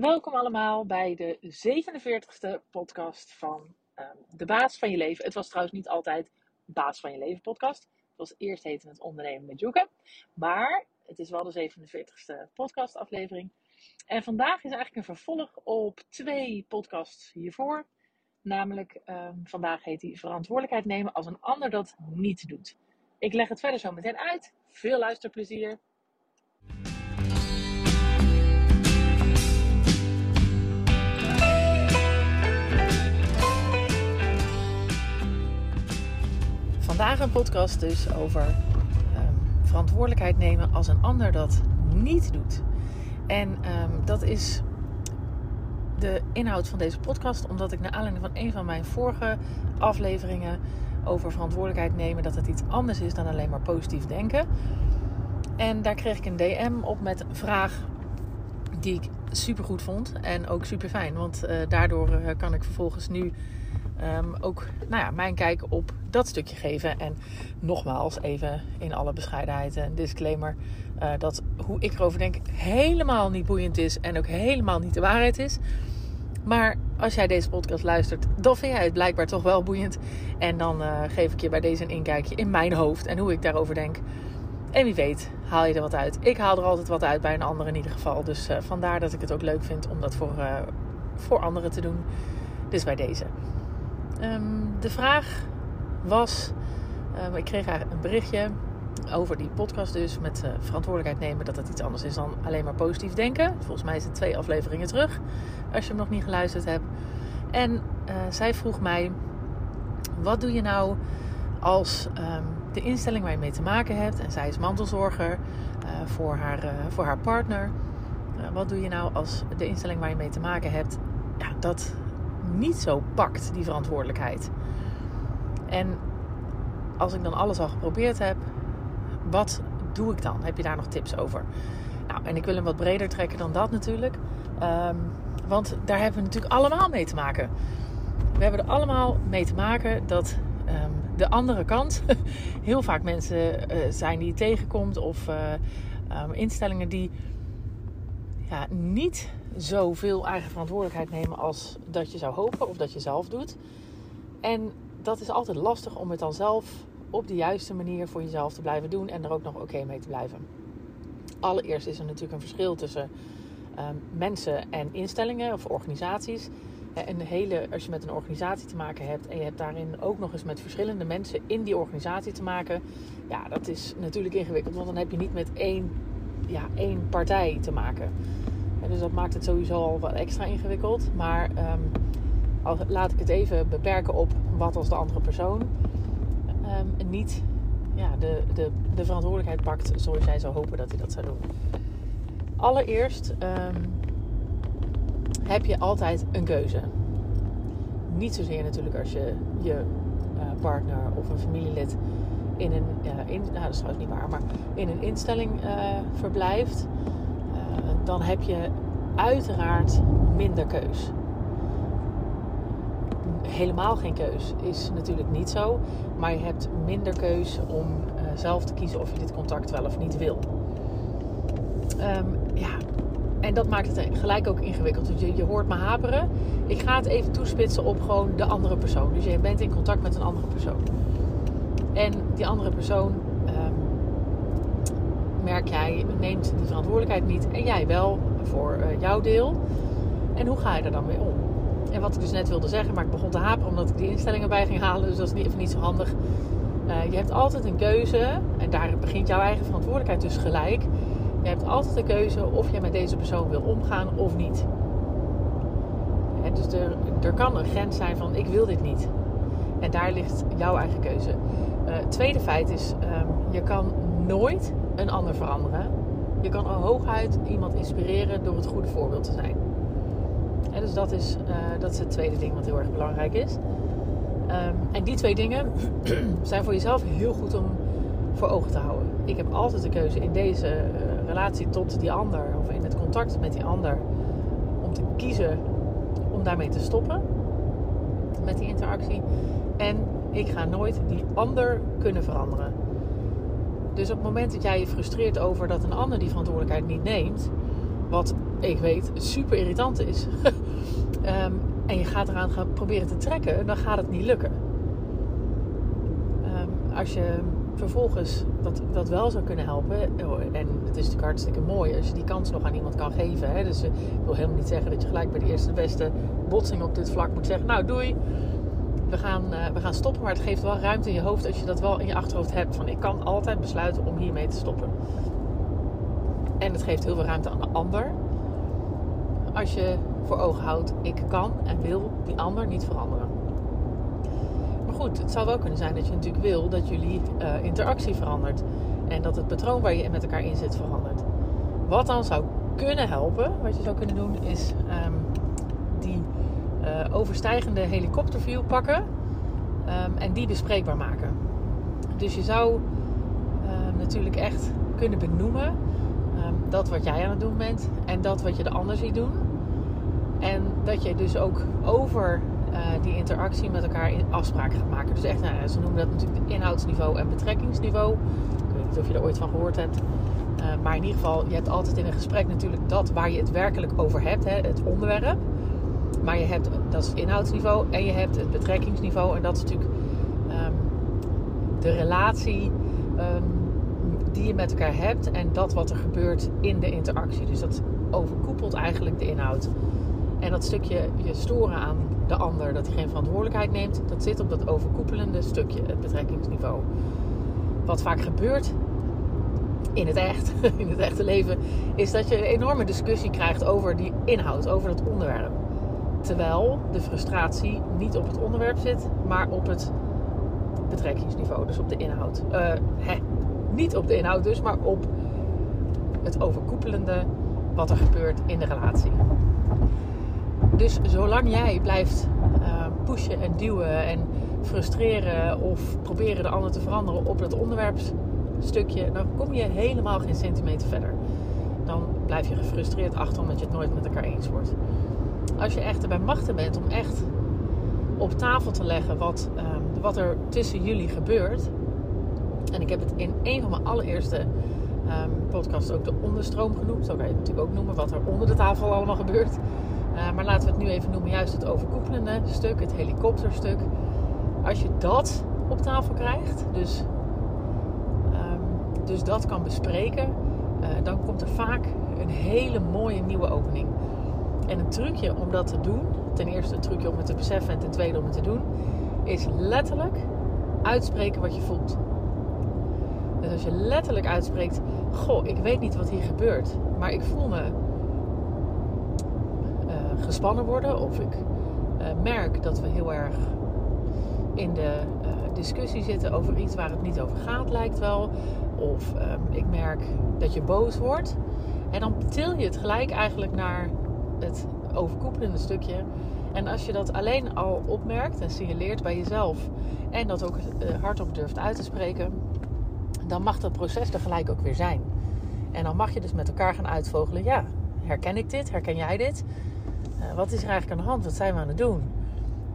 Welkom allemaal bij de 47ste podcast van ehm, De Baas van Je Leven. Het was trouwens niet altijd Baas van Je Leven podcast. Het was eerst heette het Ondernemen met Joeken. Maar het is wel de 47ste podcastaflevering. En vandaag is eigenlijk een vervolg op twee podcasts hiervoor. Namelijk, ehm, vandaag heet die Verantwoordelijkheid nemen als een ander dat niet doet. Ik leg het verder zo meteen uit. Veel luisterplezier. Vandaag een podcast dus over ehm, verantwoordelijkheid nemen als een ander dat niet doet. En ehm, dat is de inhoud van deze podcast, omdat ik naar aanleiding van een van mijn vorige afleveringen over verantwoordelijkheid nemen, dat het iets anders is dan alleen maar positief denken. En daar kreeg ik een DM op met een vraag die ik super goed vond en ook super fijn, want uh, daardoor uh, kan ik vervolgens nu um, ook nou ja, mijn kijk op dat stukje geven. En nogmaals, even in alle bescheidenheid een disclaimer: uh, dat hoe ik erover denk helemaal niet boeiend is en ook helemaal niet de waarheid is. Maar als jij deze podcast luistert, dan vind jij het blijkbaar toch wel boeiend. En dan uh, geef ik je bij deze een inkijkje in mijn hoofd en hoe ik daarover denk. En wie weet, haal je er wat uit. Ik haal er altijd wat uit bij een ander in ieder geval. Dus uh, vandaar dat ik het ook leuk vind om dat voor, voor anderen te doen. Dus bij deze. Um, de vraag was: um, ik kreeg eigenlijk een berichtje over die podcast, dus met uh, verantwoordelijkheid nemen dat het iets anders is dan alleen maar positief denken. Volgens mij is het twee afleveringen terug, als je hem nog niet geluisterd hebt. En uh, zij vroeg mij: wat doe je nou als de instelling waar je mee te maken hebt, en zij is mantelzorger voor, haar, voor haar partner. wat doe je nou als de instelling waar je mee te maken hebt, dat niet zo pakt, die verantwoordelijkheid. En als ik dan alles al geprobeerd heb, wat doe ik dan? Heb je daar nog tips over? Nou, en ik wil hem wat breder trekken dan dat natuurlijk. Um, want daar hebben we natuurlijk allemaal mee te maken. We hebben er allemaal mee te maken dat um, de andere kant heel vaak mensen uh, zijn die je tegenkomt of uh, um, instellingen die ja, niet zoveel eigen verantwoordelijkheid nemen als dat je zou hopen of dat je zelf doet. En dat is altijd lastig om het dan zelf op de juiste manier voor jezelf te blijven doen en er ook nog oké mee te blijven. Allereerst is er natuurlijk een verschil tussen um, mensen en instellingen of organisaties. En hele, als je met een organisatie te maken hebt en je hebt daarin ook nog eens met verschillende mensen in die organisatie te maken, ja, dat is natuurlijk ingewikkeld, want dan heb je niet met één, ja, één partij te maken. En dus dat maakt het sowieso al wat extra ingewikkeld. Maar um, al, laat ik het even beperken op wat als de andere persoon um, niet ja, de, de, de verantwoordelijkheid pakt zoals jij zou hopen dat hij dat zou doen. Allereerst um, heb je altijd een keuze. Niet zozeer natuurlijk als je je uh, partner of een familielid in een, in, nou, dat is trouwens niet waar, maar in een instelling uh, verblijft dan heb je uiteraard minder keus. Helemaal geen keus is natuurlijk niet zo, maar je hebt minder keus om uh, zelf te kiezen of je dit contact wel of niet wil. Um, ja, en dat maakt het gelijk ook ingewikkeld. Je, je hoort me haperen. Ik ga het even toespitsen op gewoon de andere persoon. Dus je bent in contact met een andere persoon. En die andere persoon merk jij, neemt die verantwoordelijkheid niet en jij wel voor uh, jouw deel. En hoe ga je er dan mee om? En wat ik dus net wilde zeggen, maar ik begon te haperen omdat ik die instellingen bij ging halen, dus dat is niet, even niet zo handig. Uh, je hebt altijd een keuze, en daar begint jouw eigen verantwoordelijkheid dus gelijk. Je hebt altijd de keuze of je met deze persoon wil omgaan of niet. En dus er, er kan een grens zijn van ik wil dit niet. En daar ligt jouw eigen keuze. Uh, tweede feit is, um, je kan nooit een ander veranderen. Je kan hooguit iemand inspireren door het goede voorbeeld te zijn. En dus dat is, uh, dat is het tweede ding wat heel erg belangrijk is. Um, en die twee dingen zijn voor jezelf heel goed om voor ogen te houden. Ik heb altijd de keuze in deze uh, relatie tot die ander, of in het contact met die ander, om te kiezen om daarmee te stoppen met die interactie. En ik ga nooit die ander kunnen veranderen. Dus op het moment dat jij je frustreert over dat een ander die verantwoordelijkheid niet neemt, wat ik weet, super irritant is. Ehm, en je gaat eraan gaan proberen te trekken, dan gaat het niet lukken. Ehm, als je vervolgens dat, dat wel zou kunnen helpen. Oh, en het is natuurlijk hartstikke mooi als je die kans nog aan iemand kan geven. Hè? Dus ik wil helemaal niet zeggen dat je gelijk bij de eerste beste botsing op dit vlak moet zeggen: Nou, doei. We gaan, uh, we gaan stoppen. Maar het geeft wel ruimte in je hoofd als je dat wel in je achterhoofd hebt. Van ik kan altijd besluiten om hiermee te stoppen. En het geeft heel veel ruimte aan de ander. Als je voor ogen houdt, ik kan en wil die ander niet veranderen. Maar goed, het zou wel kunnen zijn dat je natuurlijk wil dat jullie uh, interactie verandert. En dat het patroon waar je met elkaar in zit verandert. Wat dan zou kunnen helpen, wat je zou kunnen doen, is um, die uh, overstijgende helikopterview pakken um, en die bespreekbaar maken. Dus je zou uh, natuurlijk echt kunnen benoemen Ehm, dat wat jij aan het doen bent en dat wat je de ander ziet doen. Dat je dus ook over uh, die interactie met elkaar afspraken gaat maken. Dus echt, nou, ze noemen dat natuurlijk inhoudsniveau en betrekkingsniveau. Ik weet niet of je er ooit van gehoord hebt. Uh, maar in ieder geval, je hebt altijd in een gesprek natuurlijk dat waar je het werkelijk over hebt, hè, het onderwerp. Maar je hebt, dat is het inhoudsniveau, en je hebt het betrekkingsniveau. En dat is natuurlijk um, de relatie um, die je met elkaar hebt en dat wat er gebeurt in de interactie. Dus dat overkoepelt eigenlijk de inhoud. En dat stukje je storen aan de ander, dat hij geen verantwoordelijkheid neemt, dat zit op dat overkoepelende stukje, het betrekkingsniveau. Wat vaak gebeurt in het echt, in het echte leven, is dat je een enorme discussie krijgt over die inhoud, over het onderwerp. Terwijl de frustratie niet op het onderwerp zit, maar op het betrekkingsniveau, dus op de inhoud. Uh, hè, niet op de inhoud dus, maar op het overkoepelende wat er gebeurt in de relatie. Dus zolang jij blijft uh, pushen en duwen en frustreren of proberen de ander te veranderen op dat onderwerpstukje, dan kom je helemaal geen centimeter verder. Dan blijf je gefrustreerd achter omdat je het nooit met elkaar eens wordt. Als je echt bij machten bent om echt op tafel te leggen wat, uh, wat er tussen jullie gebeurt, en ik heb het in een van mijn allereerste um, podcasts ook de onderstroom genoemd. Zo kan je het natuurlijk ook noemen wat er onder de tafel allemaal gebeurt. Uh, maar laten we het nu even noemen juist het overkoepelende stuk, het helikopterstuk. Als je dat op tafel krijgt, dus, um, dus dat kan bespreken, uh, dan komt er vaak een hele mooie nieuwe opening. En een trucje om dat te doen, ten eerste een trucje om het te beseffen en ten tweede om het te doen, is letterlijk uitspreken wat je voelt. Dus als je letterlijk uitspreekt: Goh, ik weet niet wat hier gebeurt, maar ik voel me gespannen worden. Of ik uh, merk dat we heel erg in de uh, discussie zitten over iets waar het niet over gaat, lijkt wel. Of um, ik merk dat je boos wordt. En dan til je het gelijk eigenlijk naar het overkoepelende stukje. En als je dat alleen al opmerkt en signaleert bij jezelf en dat ook hardop durft uit te spreken, dan mag dat proces er gelijk ook weer zijn. En dan mag je dus met elkaar gaan uitvogelen. Ja, herken ik dit? Herken jij dit? Uh, wat is er eigenlijk aan de hand? Wat zijn we aan het doen?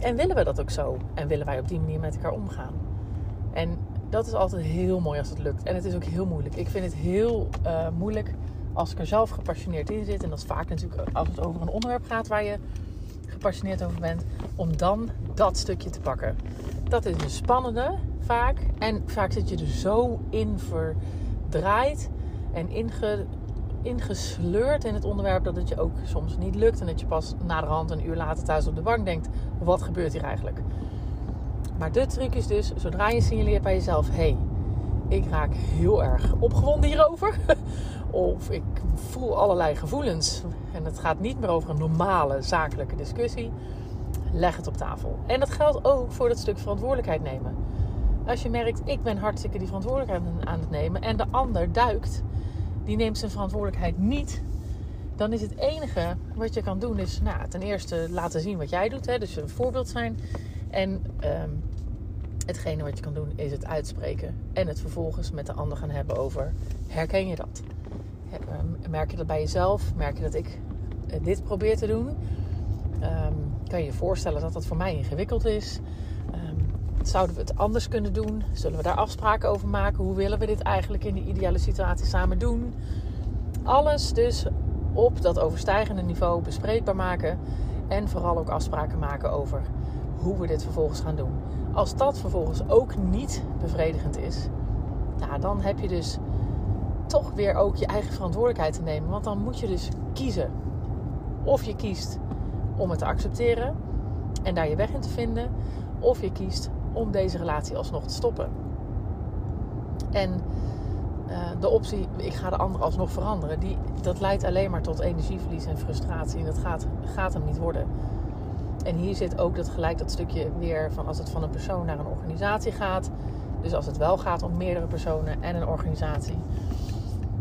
En willen we dat ook zo? En willen wij op die manier met elkaar omgaan? En dat is altijd heel mooi als het lukt. En het is ook heel moeilijk. Ik vind het heel uh, moeilijk als ik er zelf gepassioneerd in zit. En dat is vaak natuurlijk als het over een onderwerp gaat waar je gepassioneerd over bent. Om dan dat stukje te pakken. Dat is een spannende vaak. En vaak zit je er zo in verdraaid en inge, ingesleurd in het onderwerp dat het je ook soms niet lukt. En dat je pas naderhand een uur later thuis op de bank denkt: wat gebeurt hier eigenlijk? Maar de truc is dus, zodra je signaleert bij jezelf: hé, hey, ik raak heel erg opgewonden hierover. of ik voel allerlei gevoelens. En het gaat niet meer over een normale zakelijke discussie. Leg het op tafel. En dat geldt ook voor dat stuk verantwoordelijkheid nemen. Als je merkt, ik ben hartstikke die verantwoordelijkheid aan het nemen en de ander duikt, die neemt zijn verantwoordelijkheid niet, dan is het enige wat je kan doen, is nou, ten eerste laten zien wat jij doet, hè, dus een voorbeeld zijn. En um, hetgene wat je kan doen, is het uitspreken en het vervolgens met de ander gaan hebben over: herken je dat? Ehm, merk je dat bij jezelf? Merk je dat ik eh, dit probeer te doen? Um, kan je je voorstellen dat dat voor mij ingewikkeld is? Zouden we het anders kunnen doen? Zullen we daar afspraken over maken? Hoe willen we dit eigenlijk in de ideale situatie samen doen? Alles dus op dat overstijgende niveau bespreekbaar maken. En vooral ook afspraken maken over hoe we dit vervolgens gaan doen. Als dat vervolgens ook niet bevredigend is, nou, dan heb je dus toch weer ook je eigen verantwoordelijkheid te nemen. Want dan moet je dus kiezen. Of je kiest om het te accepteren en daar je weg in te vinden. Of je kiest om deze relatie alsnog te stoppen. En uh, de optie, ik ga de ander alsnog veranderen, die, dat leidt alleen maar tot energieverlies en frustratie. En dat gaat, gaat hem niet worden. En hier zit ook dat gelijk dat stukje weer van als het van een persoon naar een organisatie gaat. Dus als het wel gaat om meerdere personen en een organisatie.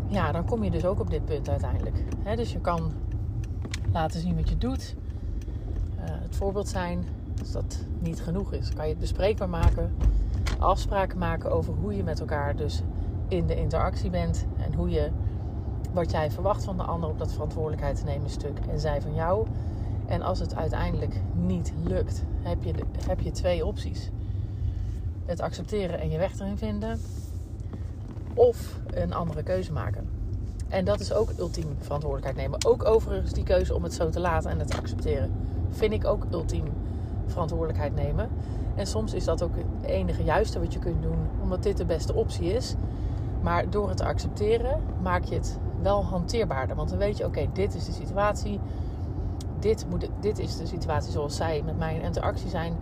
Ja, dan kom je dus ook op dit punt uiteindelijk. dus je kan laten zien wat je doet. Uh, het voorbeeld zijn. Als dat niet genoeg is, kan je het bespreekbaar maken. Afspraken maken over hoe je met elkaar dus in de interactie bent. En hoe je wat jij verwacht van de ander op dat verantwoordelijkheid te nemen stuk. En zij van jou. En als het uiteindelijk niet lukt, heb je, heb je twee opties. Het accepteren en je weg erin vinden. Of een andere keuze maken. En dat is ook ultiem verantwoordelijkheid nemen. Ook overigens die keuze om het zo te laten en het te accepteren. Vind ik ook ultiem verantwoordelijkheid nemen. En soms is dat ook het enige juiste wat je kunt doen, omdat dit de beste optie is. Maar door het te accepteren maak je het wel hanteerbaarder. Want dan weet je, oké, dit is de situatie. Dit, moet, dit is de situatie zoals zij met mij in interactie zijn.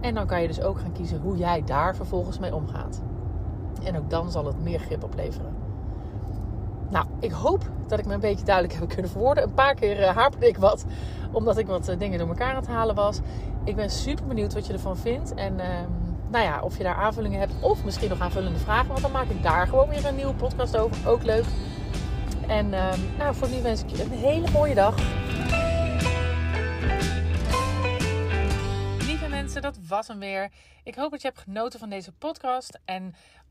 En dan kan je dus ook gaan kiezen hoe jij daar vervolgens mee omgaat. En ook dan zal het meer grip opleveren. Nou, ik hoop dat ik me een beetje duidelijk heb kunnen verwoorden. Een paar keer uh, ik wat, omdat ik wat eh, dingen door elkaar aan het halen was. Ik ben super benieuwd wat je ervan vindt. En ehm, nou ja, of je daar aanvullingen hebt of misschien nog aanvullende vragen. Want dan maak ik daar gewoon weer een nieuwe podcast over. Ook leuk. En ehm, nou, voor nu wens ik je een hele mooie dag. Lieve mensen, dat was hem weer. Ik hoop dat je hebt genoten van deze podcast. En